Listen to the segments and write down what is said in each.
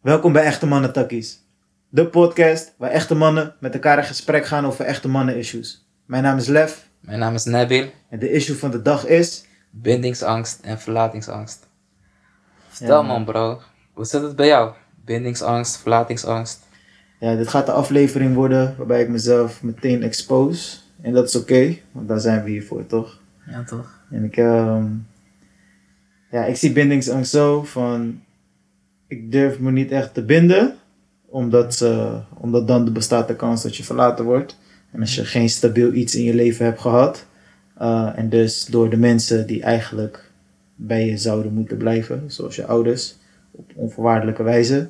Welkom bij Echte Mannen Takkies. De podcast waar echte mannen met elkaar in gesprek gaan over echte mannen issues. Mijn naam is Lef Mijn naam is Nabil. en de issue van de dag is... Bindingsangst en verlatingsangst. Vertel Ja, man bro, hoe zit het bij jou? Bindingsangst, verlatingsangst. Ja, dit gaat de aflevering worden waarbij ik mezelf meteen expose. En dat is oké, want daar zijn we hier voor, toch? Ja toch? En ik, ehm, ja, ik zie bindingsangst zo van, ik durf me niet echt te binden, omdat, ze, omdat dan bestaat de kans dat je verlaten wordt. En als je geen stabiel iets in je leven hebt gehad, eh, en dus door de mensen die eigenlijk bij je zouden moeten blijven, zoals je ouders, op onvoorwaardelijke wijze,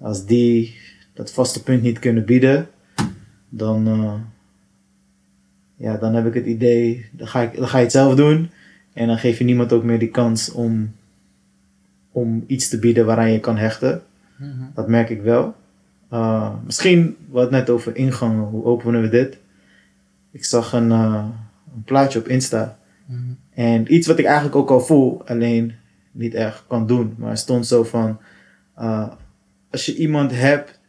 als die dat vaste punt niet kunnen bieden, dan, eh, ja, dan heb ik het idee, dan ga, ik, dan ga je het zelf doen. En dan geef je niemand ook meer die kans om, om iets te bieden waaraan je kan hechten. Mhm. Dat merk ik wel. Uh, misschien, wat net over ingangen, hoe openen we dit? Ik zag een, uh, een plaatje op Insta. Mhm. En iets wat ik eigenlijk ook al voel, alleen niet echt kan doen. Maar er stond zo van, uh, als je iemand hebt,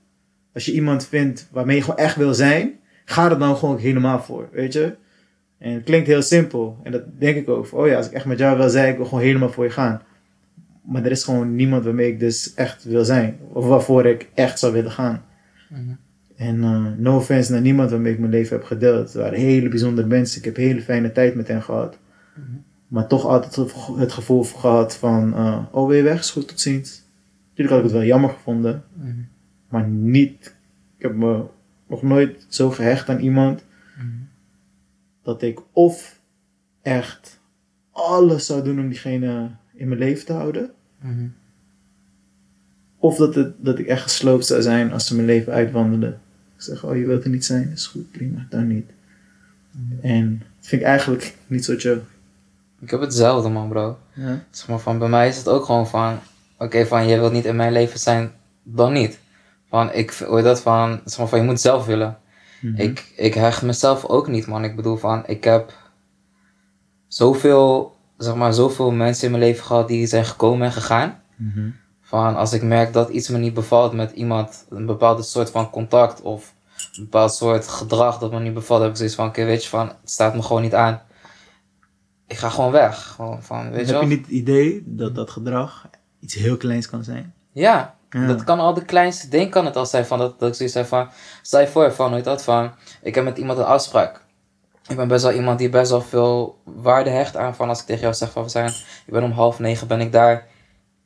als je iemand vindt waarmee je gewoon echt wil zijn, ga er dan gewoon helemaal voor, weet je? En het klinkt heel simpel. En dat denk ik ook. Van, oh ja, als ik echt met jou wil zijn, ik wil gewoon helemaal voor je gaan. Maar er is gewoon niemand waarmee ik dus echt wil zijn. Of waarvoor ik echt zou willen gaan. Mhm. En uh, no offense naar niemand waarmee ik mijn leven heb gedeeld. Het waren hele bijzondere mensen. Ik heb hele fijne tijd met hen gehad. Mhm. Maar toch altijd het gevoel gehad van... Uh, oh, weer weg? Is goed, tot ziens. Natuurlijk had ik het wel jammer gevonden. Mhm. Maar niet... Ik heb me nog nooit zo gehecht aan iemand... Dat ik of echt alles zou doen om diegene in mijn leven te houden. Mhm. Of dat, het, dat ik echt gesloopt zou zijn als ze mijn leven uitwandelen. Ik zeg, oh je wilt er niet zijn, is goed, prima, dan niet. Mhm. En dat vind ik eigenlijk niet zo chill. Ik heb hetzelfde man bro. Ja. Zeg maar van, bij mij is het ook gewoon van, oké van, je wilt niet in mijn leven zijn, dan niet. Van, ik hoor dat van, zeg maar van, je moet zelf willen. Mhm. Ik, ik hecht mezelf ook niet, man. Ik bedoel van, ik heb zoveel, zeg maar, zoveel mensen in mijn leven gehad die zijn gekomen en gegaan. Mhm. Van als ik merk dat iets me niet bevalt met iemand, een bepaalde soort van contact of een bepaald soort gedrag dat me niet bevalt, heb ik zoiets van, oké, weet je, van, het staat me gewoon niet aan. Ik ga gewoon weg. Gewoon van, weet Heb je niet het idee dat dat gedrag iets heel kleins kan zijn? Ja, Ja. dat kan al de kleinste ding kan het al zijn van dat, dat ik zoiets heb van, stel je voor van, weet dat van, ik heb met iemand een afspraak. Ik ben best wel iemand die best wel veel waarde hecht aan van als ik tegen jou zeg van we zijn, ik ben om half negen ben ik daar.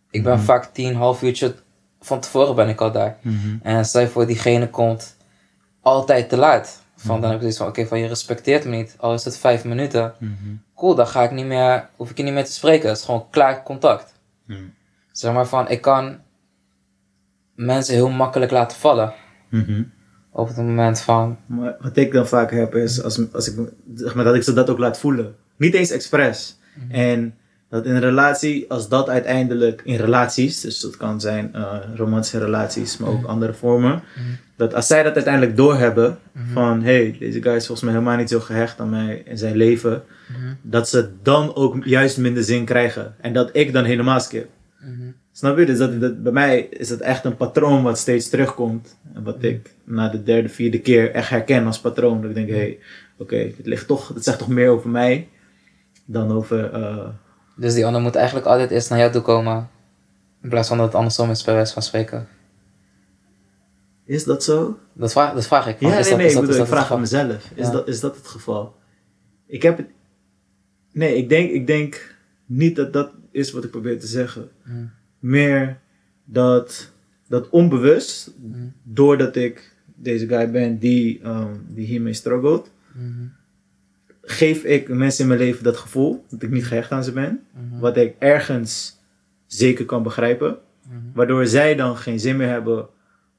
Ik ben Mhm. vaak tien, half uurtje van tevoren ben ik al daar. En stel je voor diegene komt altijd te laat. Van, dan heb ik zoiets van, oké, van je respecteert me niet, al is het vijf minuten. Mhm. Cool, dan ga ik niet meer, hoef ik je niet meer te spreken. Het is gewoon klaar contact. Mhm. Zeg maar van, ik kan mensen heel makkelijk laten vallen. Mhm. Op het moment van, Maar wat ik dan vaak heb is als, als ik, zeg maar, dat ik ze dat ook laat voelen. Niet eens expres. En dat in een relatie, als dat uiteindelijk in relaties, dus dat kan zijn eh, romantische relaties, maar ook andere vormen, dat als zij dat uiteindelijk doorhebben van hey, deze guy is volgens mij helemaal niet zo gehecht aan mij en zijn leven, dat ze dan ook juist minder zin krijgen. En dat ik dan helemaal skip. Snap je? Dus dat, dat, bij mij is het echt een patroon wat steeds terugkomt. En wat ik na de derde, vierde keer echt herken als patroon. Dat ik denk, hé, hey, oké, het ligt toch, het zegt toch meer over mij dan over... eh, dus die ander moet eigenlijk altijd eerst naar jou toe komen. In plaats van dat het andersom is, bij wijze van spreken. is dat zo? Dat vraag, dat vraag ik. van, Ja, is nee, dat, nee, is ik dat, bedoel, ik vraag aan mezelf. Is, Ja. dat, is dat het geval? Ik heb het... Nee, ik denk, ik denk niet dat dat is wat ik probeer te zeggen. Hmm. Meer dat, dat onbewust, Hmm. doordat ik deze guy ben die, ehm, die hiermee struggelt, Mhm. geef ik mensen in mijn leven dat gevoel dat ik niet gehecht aan ze ben. Mhm. Wat ik ergens zeker kan begrijpen. Mhm. Waardoor zij dan geen zin meer hebben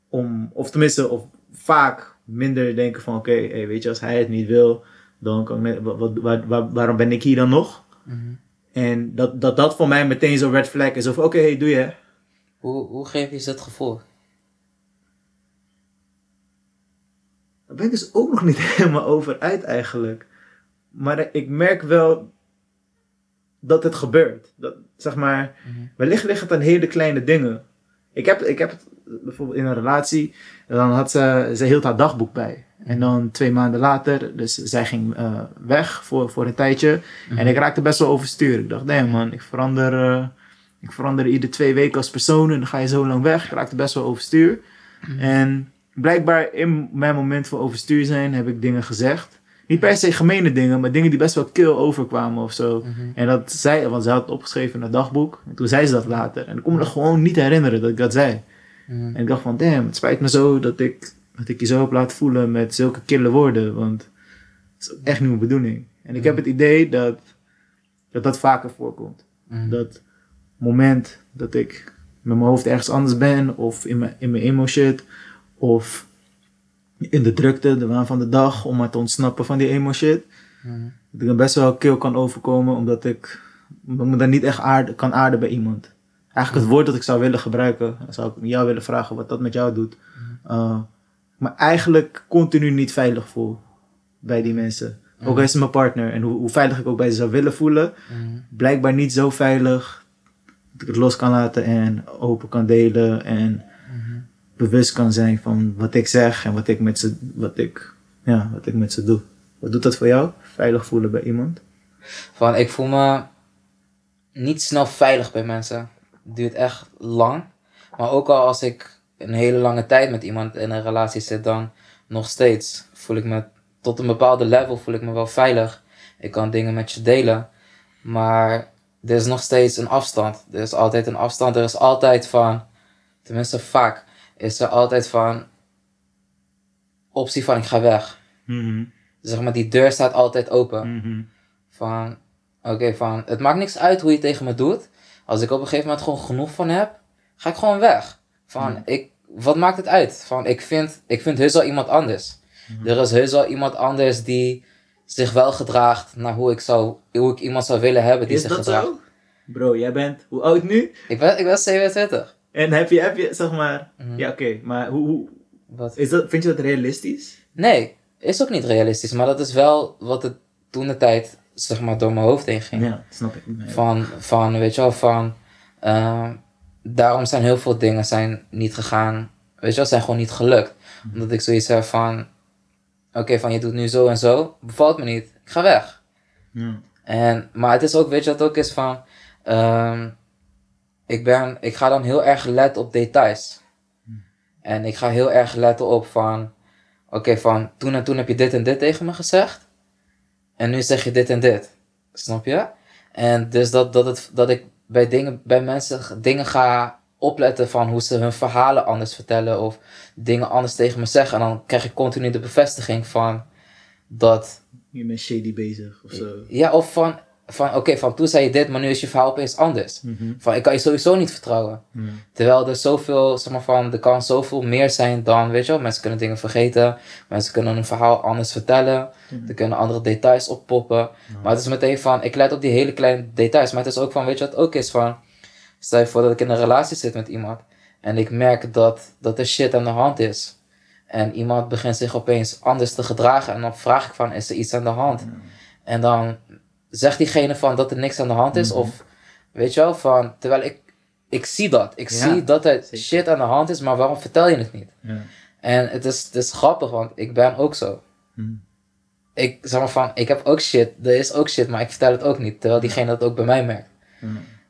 om, of tenminste, of vaak minder denken van oké, hey, weet je, als hij het niet wil, dan kan ik net, wat, wat, waar- waar- waarom ben ik hier dan nog? Mhm. En dat, dat dat voor mij meteen zo'n red flag is. Of oké, hey, doe je. Hoe, hoe geef je ze het gevoel? Daar ben ik dus ook nog niet helemaal over uit eigenlijk. Maar ik merk wel dat het gebeurt. Dat, zeg maar, Mhm. wellicht ligt het aan hele kleine dingen. Ik heb, ik heb het bijvoorbeeld in een relatie, dan had ze, ze hield haar dagboek bij. En dan twee maanden later, dus zij ging eh, weg voor, voor een tijdje. En ik raakte best wel overstuur. Ik dacht, nee man, ik verander, eh, ik verander ieder twee weken als persoon en dan ga je zo lang weg. Ik raakte best wel overstuur. En blijkbaar in mijn moment van overstuur zijn heb ik dingen gezegd. Niet per se gemene dingen, maar dingen die best wel kil overkwamen of zo. En dat zei, want ze had het opgeschreven in het dagboek. En toen zei ze dat later. En ik kon me dat gewoon niet herinneren dat ik dat zei. En ik dacht van, damn, het spijt me zo dat ik, dat ik je zo heb laten voelen met zulke kille woorden. Want dat is echt niet mijn bedoeling. En ik heb het idee dat dat, dat vaker voorkomt. Dat moment dat ik met mijn hoofd ergens anders ben, of in mijn, in mijn emo shit, of in de drukte, de waan van de dag, om maar te ontsnappen van die emo shit. Dat ik dan best wel kil kan overkomen, omdat ik omdat ik me dan niet echt aarde, kan aarden bij iemand. Eigenlijk het woord dat ik zou willen gebruiken, dan zou ik jou willen vragen wat dat met jou doet. Uh, maar eigenlijk continu niet veilig voel bij die mensen. Ook al is het mijn partner en hoe, hoe veilig ik ook bij ze zou willen voelen, blijkbaar niet zo veilig dat ik het los kan laten en open kan delen en bewust kan zijn van wat ik zeg en wat ik met ze, wat ik, ja, wat ik met ze doe. Wat doet dat voor jou? Veilig voelen bij iemand? Van, ik voel me niet snel veilig bij mensen. Het duurt echt lang. Maar ook al als ik een hele lange tijd met iemand in een relatie zit, dan nog steeds voel ik me tot een bepaalde level voel ik me wel veilig. Ik kan dingen met je delen. Maar er is nog steeds een afstand. Er is altijd een afstand. Er is altijd van, tenminste vaak, is er altijd van optie van ik ga weg. Zeg maar, die deur staat altijd open. Van, oké, van, het maakt niks uit hoe je tegen me doet. Als ik op een gegeven moment gewoon genoeg van heb, ga ik gewoon weg. Van, ik, wat maakt het uit? Van, ik vind, ik vind heus wel iemand anders. Er is heus wel iemand anders die zich wel gedraagt naar hoe ik, zou, hoe ik iemand zou willen hebben die Is zich dat gedraagt. zo? Bro, jij bent hoe oud nu? Ik ben, ik ben 27. En heb je, heb je zeg maar, Mhm. ja oké, maar hoe, hoe Wat? is dat, vind je dat realistisch? Nee, is ook niet realistisch. Maar dat is wel wat het toen de tijd, zeg maar, door mijn hoofd heen ging. Ja, snap ik. Nee. Van, van, weet je wel, van... ehm, daarom zijn heel veel dingen zijn niet gegaan. Weet je wel, zijn gewoon niet gelukt. Omdat ik zoiets heb van... Oké, van je doet nu zo en zo. Bevalt me niet. Ik ga weg. Ja. En, maar het is ook, weet je wat ook is van... ehm, ik, ben, ik ga dan heel erg letten op details. En ik ga heel erg letten op van... Oké, van toen en toen heb je dit en dit tegen me gezegd. En nu zeg je dit en dit. Snap je? En dus dat, dat, het, dat ik bij, dingen, bij mensen dingen ga opletten van hoe ze hun verhalen anders vertellen. Of dingen anders tegen me zeggen. En dan krijg ik continu de bevestiging van dat Je bent shady bezig of zo. ja, of van, van oké, van toen zei je dit, maar nu is je verhaal opeens anders. Van, ik kan je sowieso niet vertrouwen. Terwijl er zoveel, zeg maar van, er kan zoveel meer zijn dan, weet je wel, mensen kunnen dingen vergeten. Mensen kunnen een verhaal anders vertellen. Er kunnen andere details oppoppen. Maar het is meteen van, ik let op die hele kleine details. Maar het is ook van, weet je wat ook is van, stel je voor dat ik in een relatie zit met iemand. En ik merk dat, dat er shit aan de hand is. En iemand begint zich opeens anders te gedragen. En dan vraag ik van, is er iets aan de hand? En dan zegt diegene van dat er niks aan de hand is. Of weet je wel, van terwijl ik, ik zie dat. Ik Ja, zie dat er zeker. shit aan de hand is, maar waarom vertel je het niet? Ja. En het is, het is grappig, want ik ben ook zo. Hmm. Ik zeg maar van, ik heb ook shit, er is ook shit, maar ik vertel het ook niet. Terwijl diegene dat ook bij mij merkt.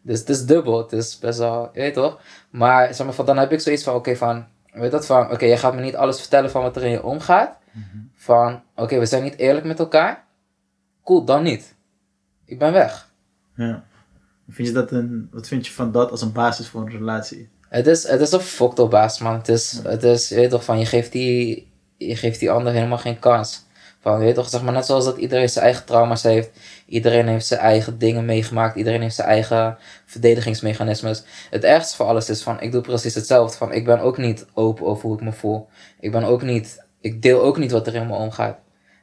Dus het is dubbel, het is best wel, je weet toch? Maar zeg maar van, dan heb ik zoiets van, oké, van, weet dat van, oké, je gaat me niet alles vertellen van wat er in je omgaat. Van, oké, we zijn niet eerlijk met elkaar. Cool, dan niet. Ik ben weg. Ja. Vind je dat een, wat vind je van dat als een basis voor een relatie? Het is, het is een fucked up baas, man. Het is, het is, je weet toch, van, je geeft die, je geeft die ander helemaal geen kans. Van, je weet toch, zeg maar, net zoals dat iedereen zijn eigen trauma's heeft. Iedereen heeft zijn eigen dingen meegemaakt. Iedereen heeft zijn eigen verdedigingsmechanismes. Het ergste voor alles is van, ik doe precies hetzelfde. Van, ik ben ook niet open over hoe ik me voel. Ik ben ook niet, ik deel ook niet wat er in me omgaat.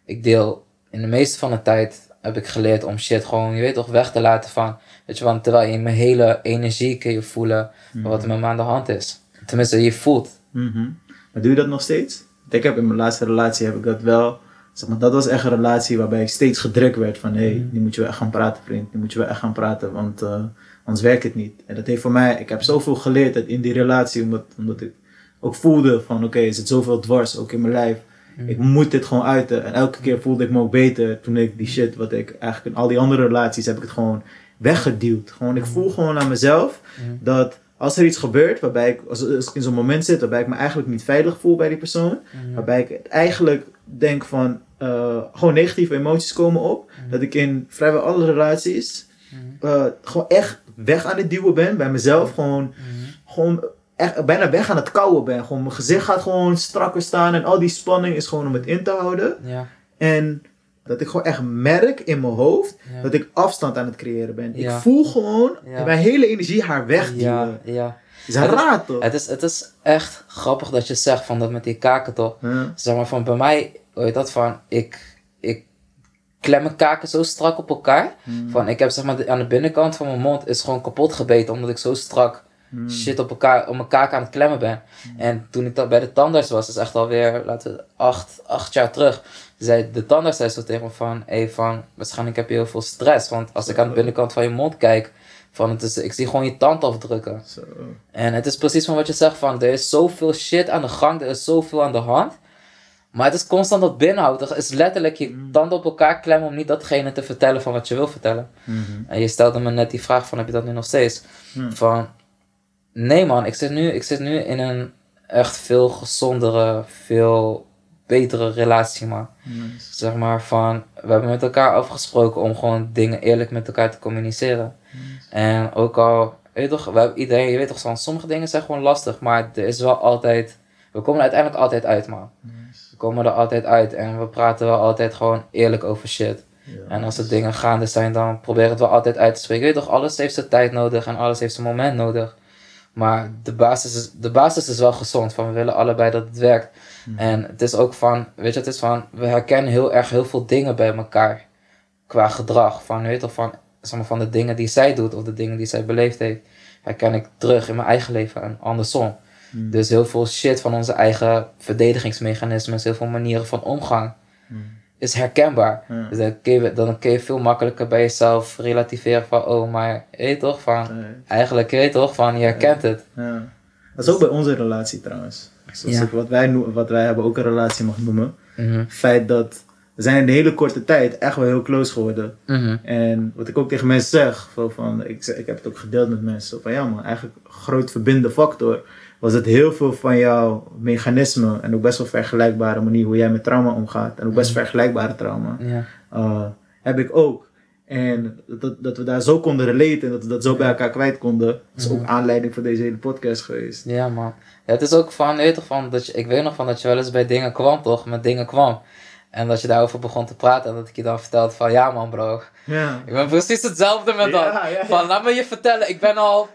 Ik deel, in de meeste van de tijd heb ik geleerd om shit gewoon, je weet toch, weg te laten van. Weet je, want terwijl je mijn hele energie kun je voelen wat er met me aan de hand is. Tenminste, je voelt. Mhm. Maar doe je dat nog steeds? Ik heb in mijn laatste relatie heb ik dat wel. Zeg maar, dat was echt een relatie waarbij ik steeds gedrukt werd van hé, hey, nu moet je wel echt gaan praten, vriend. Nu moet je wel echt gaan praten, want, eh, Anders werkt het niet. En dat heeft voor mij, ik heb zoveel geleerd in die relatie, omdat, omdat ik ook voelde van oké, er zit zoveel dwars ook in mijn lijf. Ik moet dit gewoon uiten. En elke keer voelde ik me ook beter toen ik die shit, wat ik eigenlijk in al die andere relaties heb ik het gewoon weggeduwd. Gewoon, ik voel gewoon aan mezelf dat als er iets gebeurt, waarbij ik, als, ik in zo'n moment zit, waarbij ik me eigenlijk niet veilig voel bij die persoon, waarbij ik eigenlijk denk van, eh, gewoon negatieve emoties komen op, dat ik in vrijwel alle relaties eh, gewoon echt weg aan het duwen ben bij mezelf, gewoon, gewoon echt bijna weg aan het kouwen ben. Gewoon mijn gezicht gaat gewoon strakker staan en al die spanning is gewoon om het in te houden. Ja. En dat ik gewoon echt merk in mijn hoofd Ja. dat ik afstand aan het creëren ben. Ja. Ik voel gewoon mijn hele energie haar wegduwen. Ja, ja. Is Het is- raar toch? Het is, het is echt grappig dat je zegt van dat met die kaken toch. Zeg maar van bij mij, hoe heet dat van, ik, ik klem mijn kaken zo strak op elkaar. Hmm. Van ik heb zeg maar aan de binnenkant van mijn mond is gewoon kapot gebeten omdat ik zo strak Hmm. shit op elkaar, op mijn kaak aan het klemmen ben. En toen ik dat bij de tandarts was, dat is echt alweer, laten we, acht, acht jaar terug, zei de tandarts zei zo tegen me van, hey, van, waarschijnlijk heb je heel veel stress, want als ik aan de binnenkant van je mond kijk, van, het is, ik zie gewoon je tand afdrukken. Zo. En het is precies van wat je zegt, van, er is zoveel shit aan de gang, er is zoveel aan de hand. Maar het is constant dat binnenhouden. Het is letterlijk je tanden op elkaar klemmen om niet datgene te vertellen van wat je wil vertellen. En je stelde me net die vraag van, heb je dat nu nog steeds? Hmm. Van, nee man, ik zit, nu, ik zit nu in een echt veel gezondere, veel betere relatie, man. Nice. Zeg maar van, we hebben met elkaar afgesproken om gewoon dingen eerlijk met elkaar te communiceren. En ook al, weet je toch, we hebben iedereen, je weet toch, van, sommige dingen zijn gewoon lastig, maar er is wel altijd, we komen er uiteindelijk altijd uit, man. Nice. We komen er altijd uit en we praten wel altijd gewoon eerlijk over shit. Ja. En als er dingen gaande zijn, dan probeer het wel altijd uit te spreken. Je weet toch, alles heeft zijn tijd nodig en alles heeft zijn moment nodig. Maar de basis is, de basis is wel gezond. Van we willen allebei dat het werkt. En het is ook van, weet je, het is van, we herkennen heel erg heel veel dingen bij elkaar. Qua gedrag. Van, weet je van, zeg maar, van de dingen die zij doet of de dingen die zij beleefd heeft. Herken ik terug in mijn eigen leven en andersom. Hmm. Dus heel veel shit van onze eigen verdedigingsmechanismes, heel veel manieren van omgang, Hmm. Is herkenbaar. Ja. Dus dan kun, je, dan kun je veel makkelijker bij jezelf relativeren van, oh, maar je weet toch, van, eigenlijk je weet toch, van, je herkent het. Ja. Dat is ook bij onze relatie trouwens. Zoals ik, wat, wij noemen, wat wij hebben ook een relatie mag noemen. Het feit dat we zijn in de hele korte tijd echt wel heel close geworden. mhm, En wat ik ook tegen mensen zeg, van, ik, ik heb het ook gedeeld met mensen, van ja man, eigenlijk een groot verbindende factor was het heel veel van jouw mechanismen en ook best wel vergelijkbare manier hoe jij met trauma omgaat en ook best vergelijkbare trauma, ja. eh, heb ik ook. En dat, dat we daar zo konden relaten en dat we dat zo bij elkaar kwijt konden, is ook aanleiding voor deze hele podcast geweest. Ja, man. Ja, het is ook van, weet toch van, dat je, ik weet nog van dat je wel eens bij dingen kwam, toch? Met dingen kwam. En dat je daarover begon te praten en dat ik je dan vertelde van, ja man bro, Ja. ik ben precies hetzelfde met dat. Ja, ja, ja. Van, laat me je vertellen, ik ben al,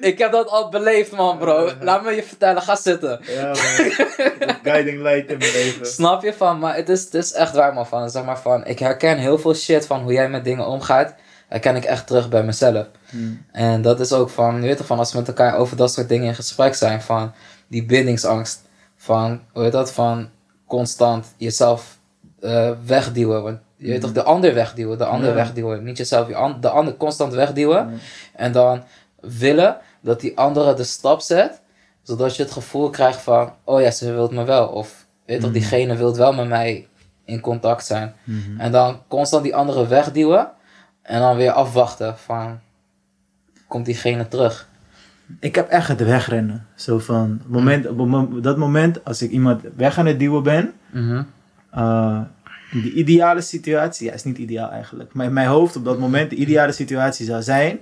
ik heb dat al beleefd man bro. Laat me je vertellen, ga zitten. Ja man, guiding light in mijn leven. Snap je van, maar het is, het is echt waar man van, zeg maar van, ik herken heel veel shit van hoe jij met dingen omgaat. Herken ik echt terug bij mezelf. Hmm. En dat is ook van, je weet toch van, als we met elkaar over dat soort dingen in gesprek zijn, van die bindingsangst, van, hoe heet dat, van constant jezelf eh, wegduwen. Want je weet toch, de ander wegduwen, de ander Ja. wegduwen. Niet jezelf, je an- de ander constant wegduwen. En dan willen dat die andere de stap zet, zodat je het gevoel krijgt van, oh ja, ze wilt me wel. Of, weet toch, Mhm. diegene wilt wel met mij in contact zijn. Mhm. En dan constant die andere wegduwen. En dan weer afwachten van, komt diegene terug? Ik heb echt het wegrennen. Zo van, moment, op dat moment als ik iemand weg aan het duwen ben, Mhm. eh, de ideale situatie, ja, is niet ideaal eigenlijk, maar in mijn hoofd op dat moment de ideale situatie zou zijn,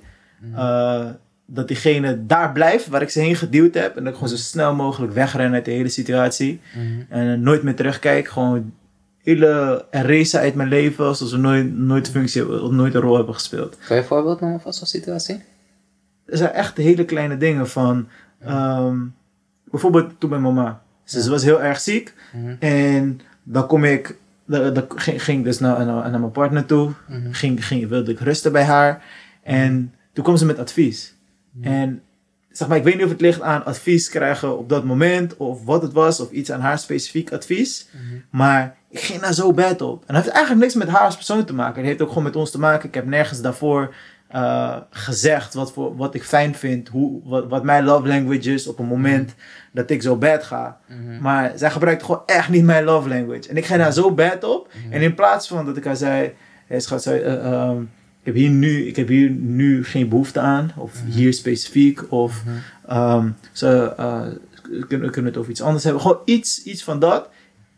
eh, dat diegene daar blijft waar ik ze heen geduwd heb en dat ik gewoon zo snel mogelijk wegren uit de hele situatie Mhm. en eh, nooit meer terugkijk, gewoon hele erasen uit mijn leven, alsof ze nooit, nooit, functie, of nooit een rol hebben gespeeld. Kan je een voorbeeld noemen van zo'n situatie? er zijn echt hele kleine dingen van. ehm, bijvoorbeeld toen mijn mama. Ze, was heel erg ziek. Mhm. En dan kom ik. Dan, dan ging, ik dus naar, naar, naar mijn partner toe. Mhm. Ging, ging, wilde ik rusten bij haar. En toen kwam ze met advies. En zeg maar, ik weet niet of het ligt aan advies krijgen op dat moment. Of wat het was. Of iets aan haar specifiek advies. Mhm. Maar ik ging daar zo bad op. En dat heeft eigenlijk niks met haar als persoon te maken. Het heeft ook gewoon met ons te maken. Ik heb nergens daarvoor eh, gezegd wat, voor, wat ik fijn vind, hoe, wat, wat mijn love language is op een moment dat ik zo bad ga. Mhm. Maar zij gebruikt gewoon echt niet mijn love language. En ik ging daar zo bad op. Mhm. En in plaats van dat ik haar zei, hey, schat, zei, eh, ehm, heb hier nu, ik heb hier nu geen behoefte aan, of Mhm. hier specifiek, of ehm, ze eh, kunnen, kunnen het over iets anders hebben. Gewoon iets, iets van dat.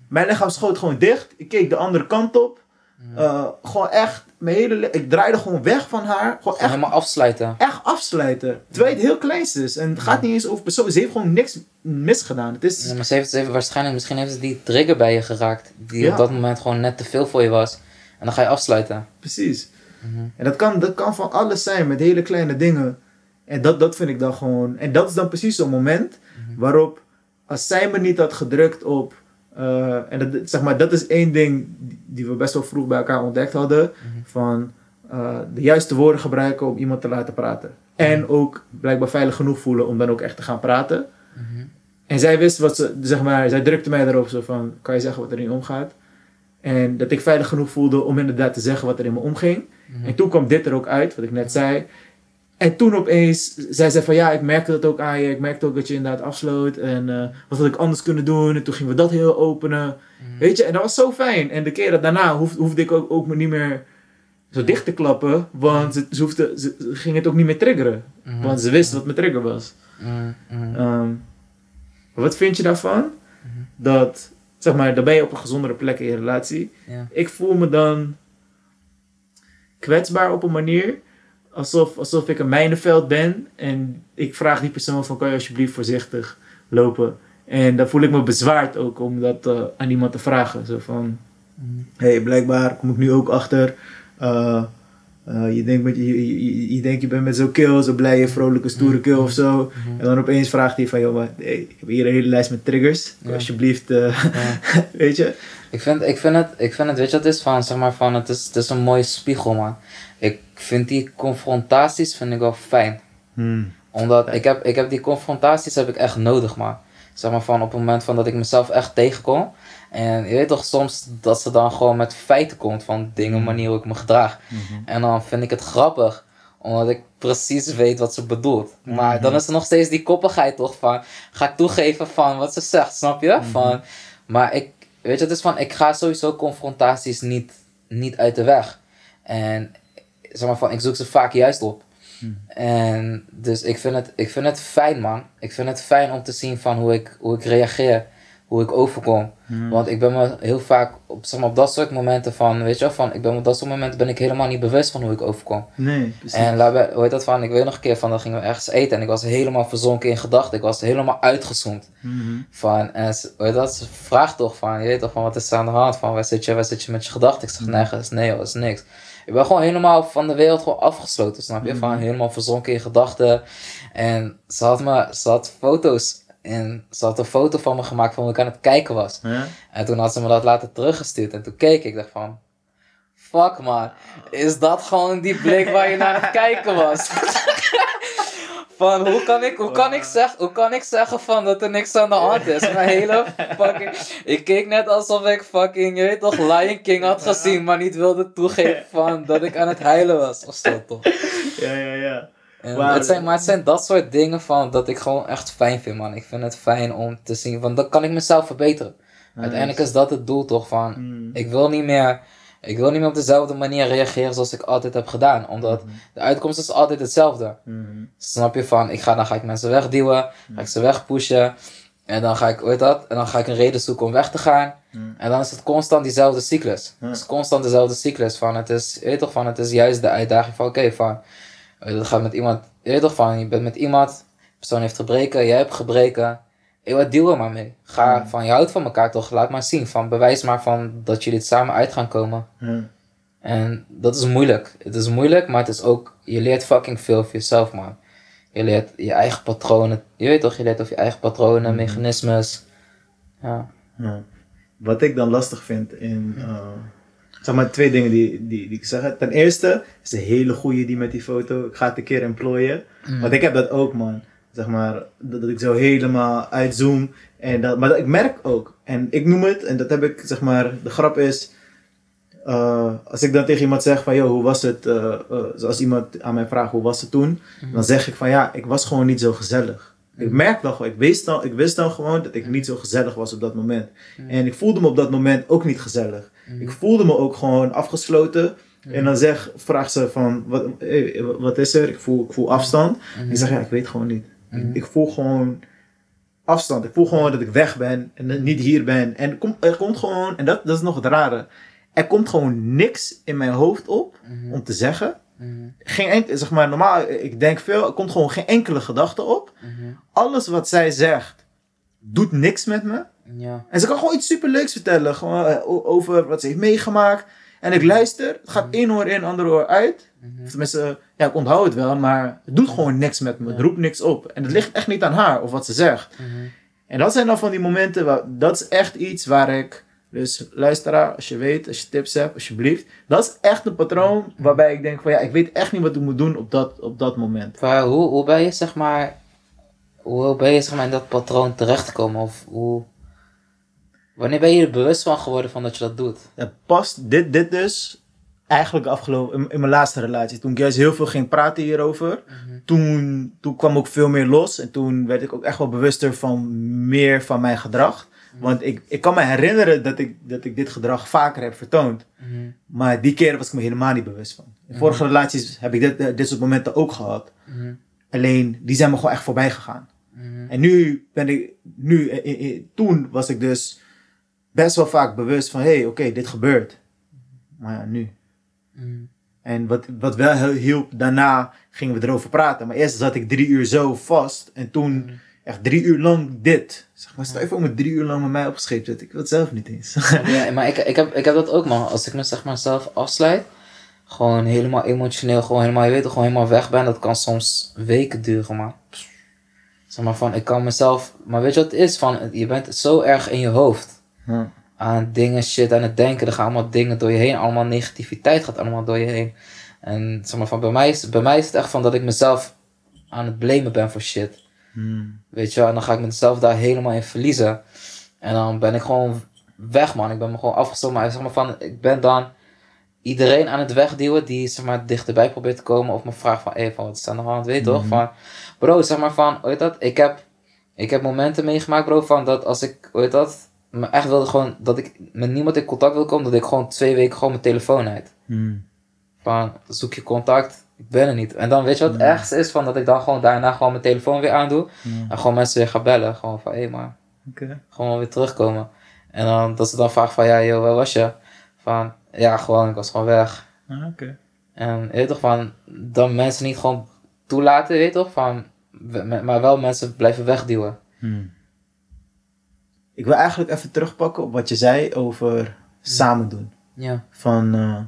Mijn lichaam schoot gewoon dicht. Ik keek de andere kant op. Eh, gewoon echt, mijn hele, ik draaide gewoon weg van haar. Gewoon echt, helemaal afsluiten. echt afsluiten. Terwijl het heel kleinste is. En het gaat niet eens over persoon. Ze heeft gewoon niks misgedaan. Het is, Ja, maar ze heeft, ze heeft waarschijnlijk, misschien heeft ze die trigger bij je geraakt. Die Ja. op dat moment gewoon net te veel voor je was. En dan ga je afsluiten. Precies. Mhm. En dat kan, dat kan van alles zijn, met hele kleine dingen. En dat, dat vind ik dan gewoon. En dat is dan precies zo'n moment Mhm. waarop, als zij me niet had gedrukt op. eh, en dat, zeg maar, dat is één ding die- we best wel vroeg bij elkaar ontdekt hadden. Mhm. Van eh, de juiste woorden gebruiken om iemand te laten praten. En ook blijkbaar veilig genoeg voelen om dan ook echt te gaan praten. Mhm. En zij wist wat ze, zeg maar, zij drukte mij erop zo van, kan je zeggen wat er in je omgaat? En dat ik veilig genoeg voelde om inderdaad te zeggen wat er in me omging. Mhm. En toen kwam dit er ook uit, wat ik net zei. En toen opeens zei ze van ja, ik merkte dat ook aan je. Ik merkte ook dat je inderdaad afsloot. En eh, wat had ik anders kunnen doen? En toen gingen we dat heel openen. Mhm. Weet je, en dat was zo fijn. En de keren daarna hoef, hoefde ik ook, ook me niet meer zo dicht te klappen. Want ze, ze, hoefde, ze, ze ging het ook niet meer triggeren. Mhm. Want ze wist wat mijn trigger was. Ehm, wat vind je daarvan? Dat, zeg maar, dan ben je op een gezondere plek in je relatie. Ja. Ik voel me dan kwetsbaar op een manier. Alsof, alsof ik een mijnenveld ben. En ik vraag die persoon van, kan je alsjeblieft voorzichtig lopen? En dan voel ik me bezwaard ook om dat eh, aan iemand te vragen. Zo van, Mhm. hey, blijkbaar kom ik nu ook achter. eh, eh, je, denkt met, je, je, je, je denkt je bent met zo'n kill, zo blije, vrolijke, stoere kill of zo. Mhm. En dan opeens vraagt hij van, joh, maar, hey, ik heb hier een hele lijst met triggers. Ja. Alsjeblieft, Ja. weet je? Ik vind, ik, vind het, ik vind het, weet je wat het is van, zeg maar van, het is, het is een mooie spiegel man. Ik vind die confrontaties vind ik wel fijn. Omdat ik heb, ik heb die confrontaties heb ik echt nodig man. Zeg maar van op het moment van dat ik mezelf echt tegenkom. En je weet toch soms dat ze dan gewoon met feiten komt van dingen, manier hoe ik me gedraag. En dan vind ik het grappig, omdat ik precies weet wat ze bedoelt. Maar dan is er nog steeds die koppigheid toch van, ga ik toegeven van wat ze zegt, snap je? Van, maar ik, weet je, het is van, ik ga sowieso confrontaties niet, niet uit de weg. En zeg maar van, ik zoek ze vaak juist op. En dus ik vind, het, ik vind het fijn man. Ik vind het fijn om te zien van hoe ik, hoe ik reageer, hoe ik overkom. Want ik ben me heel vaak op, zeg maar, op dat soort momenten van, weet je wel, van, ik ben op dat soort momenten ben ik helemaal niet bewust van hoe ik overkom. Nee, precies. En laat hoe heet dat van, ik weet nog een keer van, dan gingen we ergens eten en ik was helemaal verzonken in gedachten. Ik was helemaal uitgezoomd. Mhm. Van, en ze, hoe heet dat, ze vraagt toch van, je weet toch van, wat is er aan de hand? Van, waar zit je, waar zit je met je gedachten? Ik zeg, nergens, nee hoor, is niks. Ik ben gewoon helemaal van de wereld gewoon afgesloten, snap je? Van, helemaal verzonken in gedachten. En ze had me, ze had foto's en ze had een foto van me gemaakt van hoe ik aan het kijken was. Ja? En toen had ze me dat later teruggestuurd. En toen keek ik, dacht van... Fuck man, is dat gewoon die blik waar je naar het kijken was? van hoe kan ik, hoe kan ik, zeg, hoe kan ik zeggen van dat er niks aan de hand is? Mijn hele fucking... Ik keek net alsof ik fucking, je weet toch, Lion King had gezien. Maar niet wilde toegeven van dat ik aan het huilen was. Of zo toch? Ja, ja, ja. Maar- het zijn, maar het zijn dat soort dingen van dat ik gewoon echt fijn vind, man. Ik vind het fijn om te zien, want dan kan ik mezelf verbeteren. Uiteindelijk is dat het doel toch van, Mm. ik wil niet meer, ik wil niet meer op dezelfde manier reageren zoals ik altijd heb gedaan. Omdat de uitkomst is altijd hetzelfde. Mhm. Snap je van, ik ga, dan ga ik mensen wegduwen, ga ik ze wegpushen. En dan ga ik, heet dat? En dan ga ik een reden zoeken om weg te gaan. Mm. En dan is het constant diezelfde cyclus. Het is constant dezelfde cyclus van, het is, weet toch van, het is juist de uitdaging van, oké, van, dat gaat met iemand, je weet toch van, je bent met iemand, de persoon heeft gebreken, jij hebt gebreken. Wat deal er maar mee. Ga van, je houdt van elkaar toch, laat maar zien. Van, bewijs maar van dat jullie het samen uit gaan komen. En dat is moeilijk. Het is moeilijk, maar het is ook, je leert fucking veel over jezelf, man. Je leert je eigen patronen, je weet toch, je leert over je eigen patronen, mechanismes. Ja. Ja. Wat ik dan lastig vind in. eh, zeg maar twee dingen die, die, die ik zeg. Ten eerste is een hele goede die met die foto. Ik ga het een keer employen. Want ik heb dat ook, man. Zeg maar, dat, dat ik zo helemaal uitzoom. En dat, maar dat, ik merk ook. En ik noem het, en dat heb ik, zeg maar, de grap is. eh, als ik dan tegen iemand zeg van, joh, hoe was het? eh, eh, als iemand aan mij vraagt, hoe was het toen? Dan zeg ik van, ja, ik was gewoon niet zo gezellig. Ik merk wel gewoon, ik wist, dan, ik wist dan gewoon dat ik niet zo gezellig was op dat moment. En ik voelde me op dat moment ook niet gezellig. Ik voelde me ook gewoon afgesloten. En dan zeg, vraagt ze van, wat, eh, wat is er? Ik voel, ik voel afstand. Ik zeg, ja, ik weet gewoon niet. Ik, ik voel gewoon afstand. Ik voel gewoon dat ik weg ben en niet hier ben. En er komt, er komt gewoon, en dat, dat is nog het rare. Er komt gewoon niks in mijn hoofd op om te zeggen. Geen enkel, zeg maar, normaal, ik denk veel, er komt gewoon geen enkele gedachte op. Alles wat zij zegt, doet niks met me. Ja. En ze kan gewoon iets superleuks vertellen. Gewoon eh, over wat ze heeft meegemaakt. En ik luister. Het gaat één oor in, ander oor uit. Of Tenminste, ja, ik onthoud het wel. Maar het doet gewoon niks met me. Het roept niks op. En het ligt echt niet aan haar of wat ze zegt. En dat zijn dan van die momenten. Waar, dat is echt iets waar ik... Dus luisteraar, als je weet, als je tips hebt, alsjeblieft. Dat is echt een patroon waarbij ik denk van... Ja, ik weet echt niet wat ik moet doen op dat, op dat moment. Maar hoe, hoe ben je zeg maar, hoe ben je zeg maar in dat patroon terechtgekomen? Of hoe, wanneer ben je er bewust van geworden van dat je dat doet? Het past dit, dit dus eigenlijk afgelopen in, in mijn laatste relatie. Toen ik juist heel veel ging praten hierover. toen, toen kwam ook veel meer los. En toen werd ik ook echt wel bewuster van meer van mijn gedrag. Want ik, ik kan me herinneren dat ik, dat ik dit gedrag vaker heb vertoond. Maar die keer was ik me helemaal niet bewust van. In vorige relaties heb ik dit, dit soort momenten ook gehad. Alleen die zijn me gewoon echt voorbij gegaan. En nu ben ik, nu, eh, eh, eh, toen was ik dus best wel vaak bewust van, hé, hey, oké, dit gebeurt. Maar ja, nu. En wat, wat wel hielp, daarna gingen we erover praten. Maar eerst zat ik drie uur zo vast. En toen echt drie uur lang dit. Zeg maar, stel je voor drie uur lang met mij opgescheept zit. Ik wil het zelf niet eens. Ja, maar ik, ik, heb, ik heb dat ook man. Als ik me zeg maar zelf afsluit, gewoon helemaal emotioneel, gewoon helemaal, je weet toch, gewoon helemaal weg ben, dat kan soms weken duren man. Zeg maar van, ik kan mezelf, maar weet je wat het is? Van, je bent zo erg in je hoofd. Ja. aan dingen, shit, aan het denken. Er gaan allemaal dingen door je heen. Allemaal negativiteit gaat allemaal door je heen. En zeg maar van, bij mij, is, bij mij is het echt van dat ik mezelf aan het blamen ben voor shit. Hmm. Weet je wel, en dan ga ik mezelf daar helemaal in verliezen. En dan ben ik gewoon weg, man. Ik ben me gewoon afgestopt. Maar zeg maar van, ik ben dan iedereen aan het wegduwen die zeg maar dichterbij probeert te komen. Of me vraagt van, hé, van wat is er aan de hand? Weet je toch? Van, bro, zeg maar van, heet dat? Ik heb, ik heb momenten meegemaakt, bro, van dat als ik, heet dat? Me echt wilde gewoon, dat ik met niemand in contact wil komen, dat ik gewoon twee weken gewoon mijn telefoon uit. Hmm. Van, zoek je contact, ik ben er niet. En dan weet je wat het ergste is? Van dat ik dan gewoon daarna gewoon mijn telefoon weer aandoe. En gewoon mensen weer ga bellen. Gewoon van, hé maar, Oké. gewoon weer terugkomen. En dan, dat ze dan vragen van, ja joh, waar was je? Van, ja gewoon, ik was gewoon weg. Ah, Oké. En je weet toch van, dan mensen niet gewoon toelaten, weet je toch? Van, maar wel mensen blijven wegduwen. Hmm. Ik wil eigenlijk even terugpakken op wat je zei over samen doen. Ja. Van eh,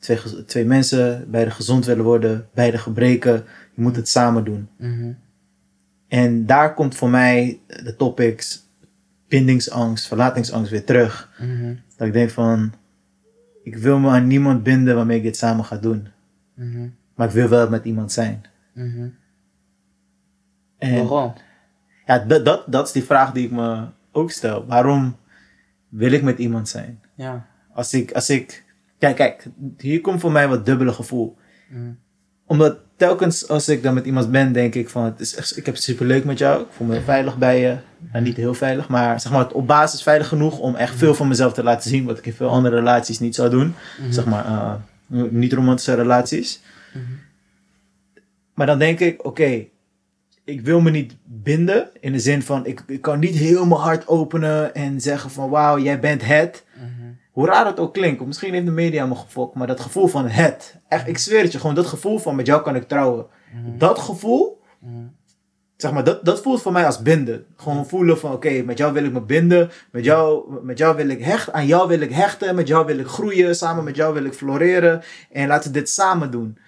twee, twee mensen, beide gezond willen worden, beide gebreken. Je moet het samen doen. Mhm. En daar komt voor mij de topics bindingsangst, verlatingsangst weer terug. Mhm. Dat ik denk van, ik wil me aan niemand binden waarmee ik dit samen ga doen. Mhm. Maar ik wil wel met iemand zijn. En Waarom? ja, dat, dat, dat is die vraag die ik me ook stel. Waarom wil ik met iemand zijn? Ja. Als ik, als ik, kijk, kijk, hier komt voor mij wat dubbele gevoel. Mhm. Omdat telkens als ik dan met iemand ben, denk ik van, het is echt, ik heb het super leuk met jou. Ik voel me veilig bij je. Nou, niet heel veilig, maar zeg maar op basis veilig genoeg om echt veel van mezelf te laten zien. Wat ik in veel andere relaties niet zou doen. Zeg maar, eh, niet romantische relaties. Maar dan denk ik, oké, ik wil me niet binden. In de zin van, ik, ik kan niet heel mijn hart openen en zeggen van, wauw, jij bent het. Hoe raar het ook klinkt, misschien heeft de media me gefokt, maar dat gevoel van het. Echt, ik zweer het je, gewoon dat gevoel van met jou kan ik trouwen. Dat gevoel, zeg maar, dat, dat voelt voor mij als binden. Gewoon voelen van, oké, met jou wil ik me binden. Met jou, met jou wil ik hechten, aan jou wil ik hechten. Met jou wil ik groeien, samen met jou wil ik floreren. En laten we dit samen doen.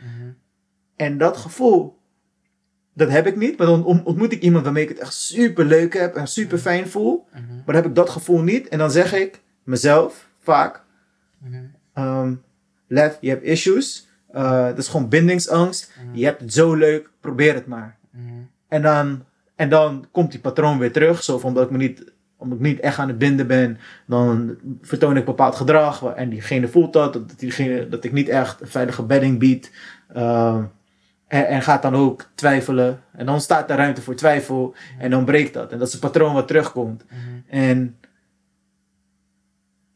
En dat gevoel, dat heb ik niet. Maar dan ont- ontmoet ik iemand waarmee ik het echt super leuk heb en super fijn voel. Maar dan heb ik dat gevoel niet. En dan zeg ik mezelf vaak: ehm, Lef, je hebt issues. Eh, dat is gewoon bindingsangst. Je hebt het zo leuk, probeer het maar. En, dan, en dan komt die patroon weer terug. Zo van omdat ik me niet omdat ik niet echt aan het binden ben, dan vertoon ik bepaald gedrag. En diegene voelt dat, dat, diegene, dat ik niet echt een veilige bedding bied. Ehm, en, en, gaat dan ook twijfelen. En dan staat er ruimte voor twijfel. En dan breekt dat. En dat is een patroon wat terugkomt. Mhm. En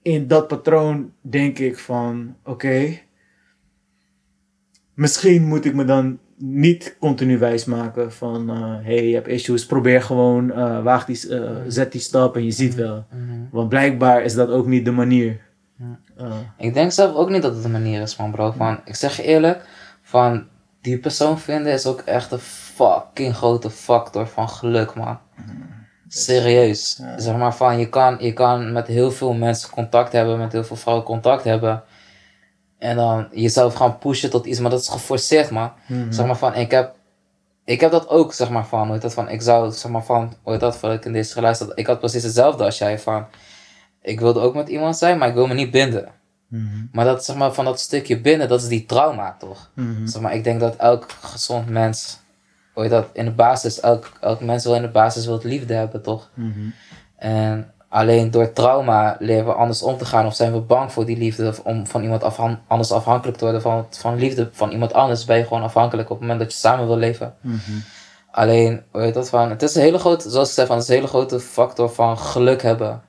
in dat patroon denk ik van, oké, misschien moet ik me dan niet continu wijsmaken van, hé, hey, je hebt issues, probeer gewoon, uh, waag die, uh, zet die stap en je ziet wel. Mhm. Want blijkbaar is dat ook niet de manier. Uh, Ik denk zelf ook niet dat het de manier is, man, bro. Van, ik zeg je eerlijk, van die persoon vinden is ook echt een fucking grote factor van geluk, man. Serieus. Ja. Zeg maar van, je kan, je kan met heel veel mensen contact hebben, met heel veel vrouwen contact hebben. En dan jezelf gaan pushen tot iets, maar dat is geforceerd, man. mhm. Zeg maar van, ik heb, ik heb dat ook, zeg maar van, hoe dat van, ik zou, zeg maar van, hoe dat, voordat ik in deze relatie ik had precies hetzelfde als jij, van, ik wilde ook met iemand zijn, maar ik wil me niet binden. Mhm. Maar dat, zeg maar, van dat stukje binnen, dat is die trauma, toch? Mhm. Zeg maar, ik denk dat elk gezond mens, hoe je dat, in de basis, elk, elk mens wil in de basis wil liefde hebben, toch? Mhm. En alleen door trauma leren we anders om te gaan of zijn we bang voor die liefde of om van iemand afhan anders afhankelijk te worden van, van liefde van iemand anders ben je gewoon afhankelijk op het moment dat je samen wil leven. Mhm. Alleen, hoe dat van, het is een hele grote, zoals ik zei, van, het is een hele grote factor van geluk hebben.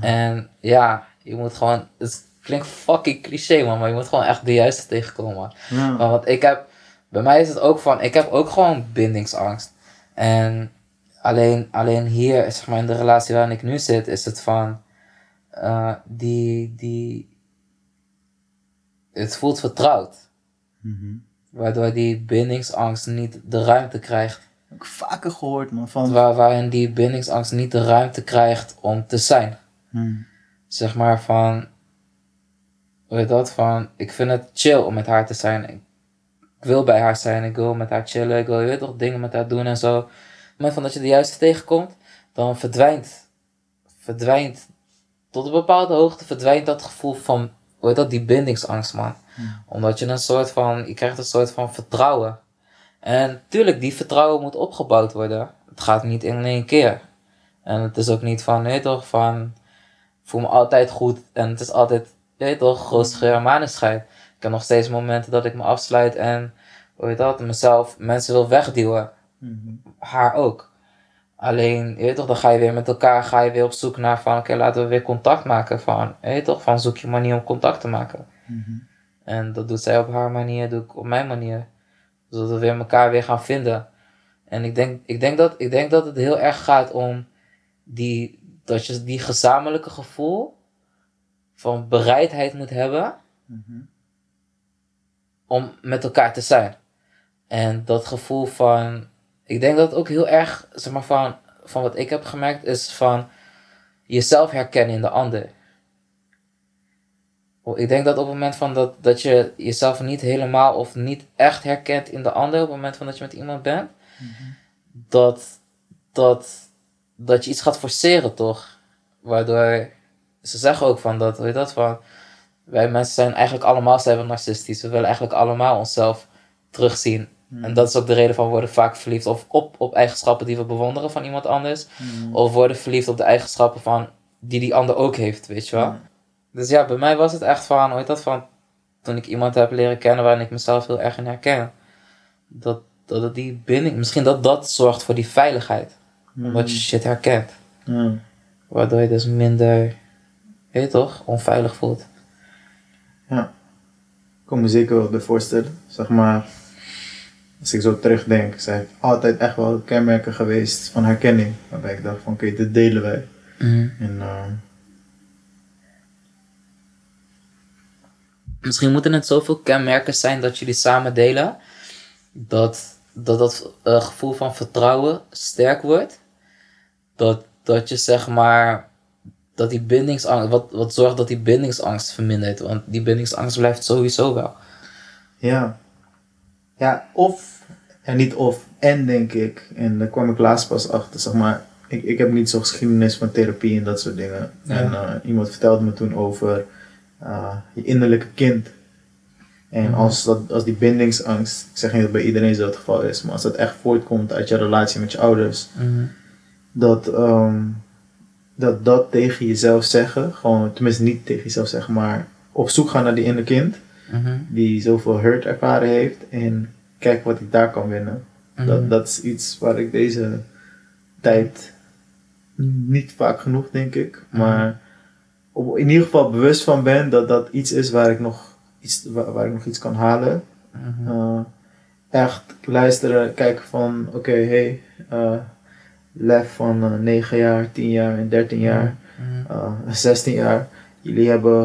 En ja, je moet gewoon, het klinkt fucking cliché man, maar je moet gewoon echt de juiste tegenkomen man. Ja. Maar want ik heb, bij mij is het ook van, ik heb ook gewoon bindingsangst. En alleen, alleen hier, zeg maar in de relatie waarin ik nu zit, is het van, eh, die, die, het voelt vertrouwd. Mhm. Waardoor die bindingsangst niet de ruimte krijgt. Heb ik vaker gehoord, man. Van, Waar, waarin die bindingsangst niet de ruimte krijgt om te zijn. Mhm. Zeg maar van, hoe heet dat, van, ik vind het chill om met haar te zijn. Ik wil bij haar zijn, ik wil met haar chillen, ik wil, je weet toch, dingen met haar doen en zo. Op het moment van dat je de juiste tegenkomt, dan verdwijnt, verdwijnt, tot een bepaalde hoogte verdwijnt dat gevoel van, hoe heet dat, die bindingsangst, man. Omdat je een soort van, je krijgt een soort van vertrouwen. En tuurlijk, die vertrouwen moet opgebouwd worden. Het gaat niet in één keer. En het is ook niet van, nee toch, van, ik voel me altijd goed. En het is altijd, nee toch, groot scheur. Ik heb nog steeds momenten dat ik me afsluit en, hoe heet dat, mezelf, mensen wil wegduwen. Mhm. Haar ook. Alleen, je weet toch, dan ga je weer met elkaar, ga je weer op zoek naar van, oké, laten we weer contact maken. Van, je weet toch, van zoek je manier om contact te maken. Mhm. En dat doet zij op haar manier, doe ik op mijn manier. Zodat we weer elkaar weer gaan vinden. En ik denk, ik denk, dat, ik denk dat het heel erg gaat om die, dat je die gezamenlijke gevoel van bereidheid moet hebben Mhm. Om met elkaar te zijn. En dat gevoel van, ik denk dat het ook heel erg, zeg maar van, van wat ik heb gemerkt, is van jezelf herkennen in de ander. Ik denk dat op het moment van dat, dat je jezelf niet helemaal of niet echt herkent in de ander, op het moment van dat je met iemand bent, dat, dat, dat je iets gaat forceren, toch? Waardoor ze zeggen ook van dat, hoe je dat van, wij mensen zijn eigenlijk allemaal narcistisch. We willen eigenlijk allemaal onszelf terugzien. En dat is ook de reden van we worden vaak verliefd of op, op eigenschappen die we bewonderen van iemand anders. Of worden verliefd op de eigenschappen van die die ander ook heeft, weet je wel. Ja. Dus ja, bij mij was het echt van, heet dat van, toen ik iemand heb leren kennen waarin ik mezelf heel erg in herken. Dat, dat die binding, misschien dat dat zorgt voor die veiligheid. Omdat je shit herkent. Waardoor je dus minder, weet je toch, onveilig voelt. Ja. Ik kan me zeker wel bij voorstellen. Zeg maar, als ik zo terugdenk, zijn altijd echt wel kenmerken geweest van herkenning. Waarbij ik dacht van oké, dit delen wij. En ehm, Misschien moeten het zoveel kenmerken zijn dat jullie samen delen. Dat dat, dat eh, gevoel van vertrouwen sterk wordt. Dat, dat je zeg maar. Dat die bindingsangst. Wat, wat zorgt dat die bindingsangst vermindert. Want die bindingsangst blijft sowieso wel. ja. Ja, of, en niet of, en denk ik. En daar kwam ik laatst pas achter, zeg maar. Ik, ik heb niet zo'n geschiedenis van therapie en dat soort dingen. Ja. En eh, iemand vertelde me toen over eh, je innerlijke kind. En Mhm. als, dat, als die bindingsangst, ik zeg niet dat bij iedereen zo het geval is, maar als dat echt voortkomt uit je relatie met je ouders, dat, ehm, dat dat tegen jezelf zeggen, gewoon, tenminste niet tegen jezelf zeggen, maar op zoek gaan naar die inner kind, Mhm. die zoveel hurt ervaren heeft en kijk wat ik daar kan winnen. Mhm. Dat, dat is iets waar ik deze tijd niet vaak genoeg, denk ik, Mhm. maar op, in ieder geval bewust van ben dat dat iets is waar ik nog iets, waar, waar ik nog iets kan halen. Uh, echt luisteren, kijken van oké, hey, uh, lef van uh, 9 jaar, 10 jaar en 13 jaar, Mhm. uh, 16 jaar. Jullie hebben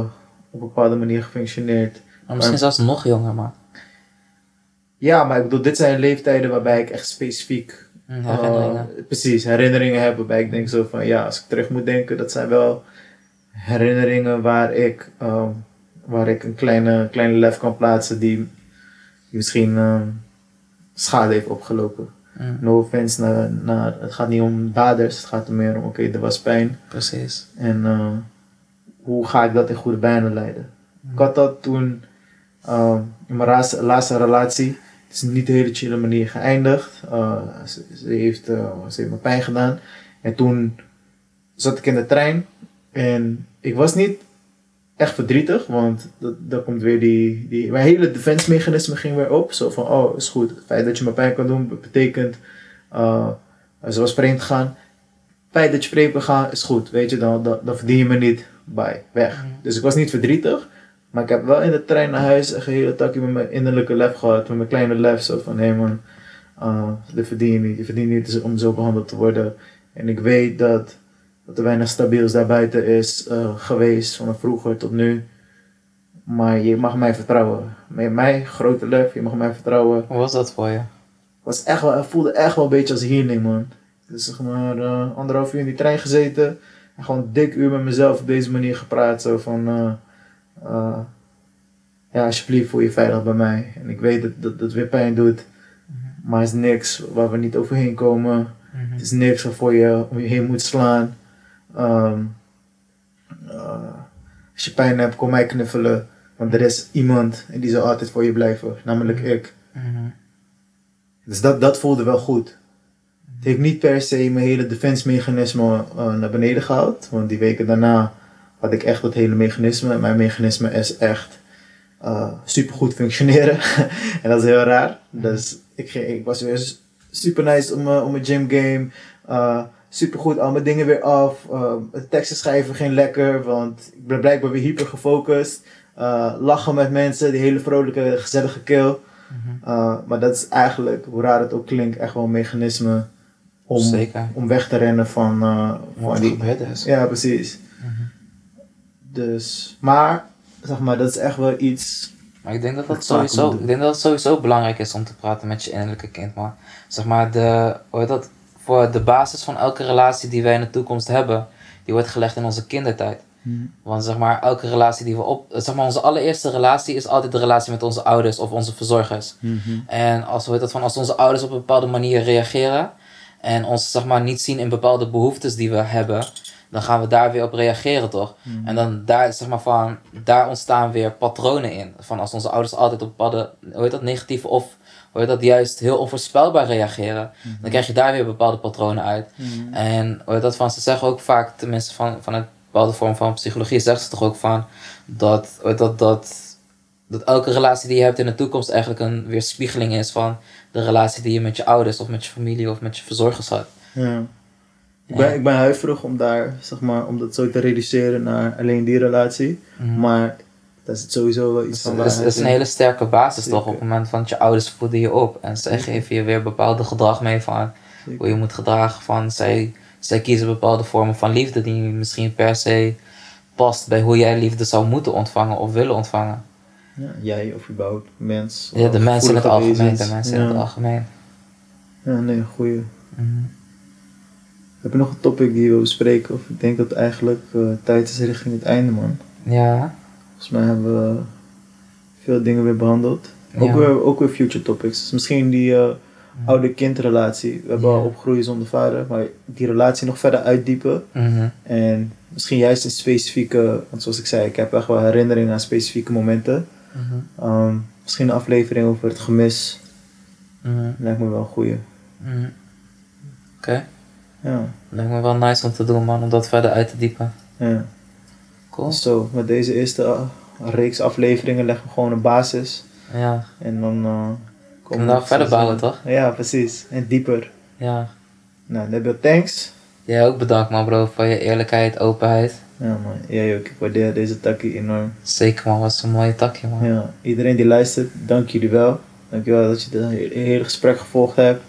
op een bepaalde manier gefunctioneerd. Maar misschien zelfs nog jonger, man. Ja, maar ik bedoel, dit zijn leeftijden waarbij ik echt specifiek Mhm, Herinneringen. uh, precies, herinneringen heb waarbij ik denk zo van ja, als ik terug moet denken, dat zijn wel herinneringen waar ik, uh, waar ik een kleine, kleine lef kan plaatsen die, die misschien uh, schade heeft opgelopen. Mhm. No offense naar, naar, het gaat niet om daders, het gaat er meer om oké, er was pijn. Precies. En uh, hoe ga ik dat in goede banen leiden? Ik had dat toen uh, in mijn laatste, laatste relatie. Het is niet de hele chille manier geëindigd. Uh, ze, ze, heeft, ze heeft me pijn gedaan. En toen zat ik in de trein. En ik was niet echt verdrietig. Want dat, dat komt weer die, die... Mijn hele defense mechanisme ging weer op. Zo van, oh, is goed. Het feit dat je me pijn kan doen, betekent... Uh, ze was vreemd gegaan. Het feit dat je vreemd gaan, is goed. Weet je, dan, dan, dan verdien je me niet. Bye, weg. Mhm. Dus ik was niet verdrietig. Maar ik heb wel in de trein naar huis een hele takje met mijn innerlijke lef gehad. Met mijn kleine lef. Zo van, hé hey man, uh, dit verdien je niet. Je verdient niet om zo behandeld te worden. En ik weet dat, dat er weinig stabiels daarbuiten is uh, geweest. Van vroeger tot nu. Maar je mag mij vertrouwen. Met mij, grote lef, je mag mij vertrouwen. Hoe was dat voor je? Was echt wel, het voelde echt wel een beetje als healing man. Dus zeg maar uh, anderhalf uur in die trein gezeten. En gewoon dik uur met mezelf op deze manier gepraat. Zo van... Uh, ja, alsjeblieft voel je veilig bij mij. En ik weet dat dat, dat weer pijn doet. Mm-hmm. Maar het is niks waar we niet overheen komen. Mm-hmm. Het is niks waarvoor je om je heen moet slaan. Um, uh, als je pijn hebt, kom mij knuffelen. Want er is iemand en die zal altijd voor je blijven. Namelijk ik. Mm-hmm. Dus dat, dat voelde wel goed. Het heeft niet per se mijn hele defense mechanisme uh, naar beneden gehaald. Want die weken daarna had ik echt dat hele mechanisme. Mijn mechanisme is echt uh, super goed functioneren. en dat is heel raar. Dus ik, ik was weer super nice om, uh, om mijn gym game. Uh, super goed, al mijn dingen weer af. Uh, teksten schrijven ging lekker, want ik ben blijkbaar weer hyper gefocust. Uh, lachen met mensen, die hele vrolijke, gezellige kill. Uh, maar dat is eigenlijk, hoe raar het ook klinkt, echt wel een mechanisme om, Zeker. om weg te rennen van, uh, Wat van die. is. Ja, precies. Mhm. Dus, maar, zeg maar, dat is echt wel iets. Maar ik denk dat dat sowieso, ik denk dat het sowieso belangrijk is om te praten met je innerlijke kind, man. Zeg maar, de, hoe heet dat, voor de basis van elke relatie die wij in de toekomst hebben, die wordt gelegd in onze kindertijd. Want zeg maar, elke relatie die we op... Zeg maar, onze allereerste relatie is altijd de relatie met onze ouders of onze verzorgers. En als, heet dat, van, als onze ouders op een bepaalde manier reageren... en ons zeg maar, niet zien in bepaalde behoeftes die we hebben... dan gaan we daar weer op reageren, toch? En dan daar, zeg maar, van, daar ontstaan weer patronen in. Van als onze ouders altijd op bepaalde... Hoe heet dat, negatieve of... Heet dat, juist heel onvoorspelbaar reageren... dan krijg je daar weer bepaalde patronen uit. En hoe heet dat, van, ze zeggen ook vaak, tenminste van, van het bepaalde vorm van psychologie zegt ze toch ook van dat, dat, dat, dat elke relatie die je hebt in de toekomst eigenlijk een weerspiegeling is van de relatie die je met je ouders of met je familie of met je verzorgers had. Ja. Ik ben, ik ben huiverig om daar, zeg maar, om dat zo te reduceren naar alleen die relatie. Maar dat is het sowieso wel iets van is, het is een hele sterke basis toch op het moment van dat je ouders voeden je op en zij geven je weer bepaalde gedrag mee van Zeker. hoe je moet gedragen van zij, zij kiezen bepaalde vormen van liefde die misschien per se past bij hoe jij liefde zou moeten ontvangen of willen ontvangen. Ja, jij of überhaupt mens. Ja, de mensen in het algemeen, de mensen in het algemeen. Ja, nee, goeie. Mhm. Heb je nog een topic die je wil bespreken? Of ik denk dat eigenlijk eh, tijd is richting het einde, man. Ja, Volgens mij hebben we veel dingen weer behandeld. Ook, Ja. weer, ook weer future topics. Dus misschien die eh, oude-kindrelatie. We hebben Ja. al opgroeien zonder vader, maar die relatie nog verder uitdiepen. Mhm. En misschien juist in specifieke, want zoals ik zei, ik heb echt wel herinneringen aan specifieke momenten. Mhm. Ehm, misschien een aflevering over het gemis. Mhm. Lijkt me wel een goeie. Mhm. Oké. Ja, Lijkt me wel nice om te doen, man, om dat verder uit te diepen. ja. Cool. Zo, met deze eerste uh, reeks afleveringen leggen we gewoon een basis. Ja, En dan uh, kunnen we daar verder bouwen, toch? Ja, precies. En dieper. Ja. Nou, Nabil, thanks. Jij ook bedankt, man, bro, voor je eerlijkheid, openheid. Ja man, jij ook. Ik waardeer deze takkie enorm. Zeker, man, was een mooie takje, man. Ja, iedereen die luistert, dank jullie wel. Dank je wel dat je het hele gesprek gevolgd hebt.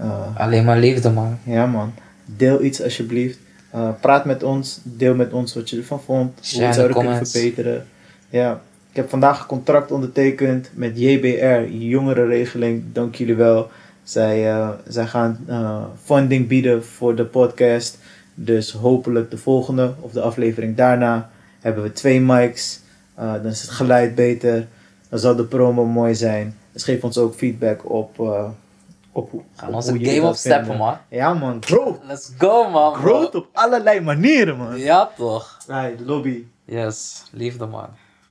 Uh, Alleen maar liefde, man. ja man, deel iets alsjeblieft. Uh, praat met ons, deel met ons wat je ervan vond. Hoe Share we zouden de kunnen verbeteren. Ja, ik heb vandaag een contract ondertekend met JBR, jongerenregeling. Dank jullie wel. Zij, eh, zij gaan eh, funding bieden voor de podcast. Dus hopelijk de volgende of de aflevering daarna hebben we twee mics. Eh, dan is het geluid beter. Dan zal de promo mooi zijn. Dus geef ons ook feedback op, eh op hoe Gaan op onze hoe game opsteppen, man. Ja man, growth. Let's go, man. Growth op allerlei manieren man. Ja, toch? Right, lobby. Yes, liefde, man.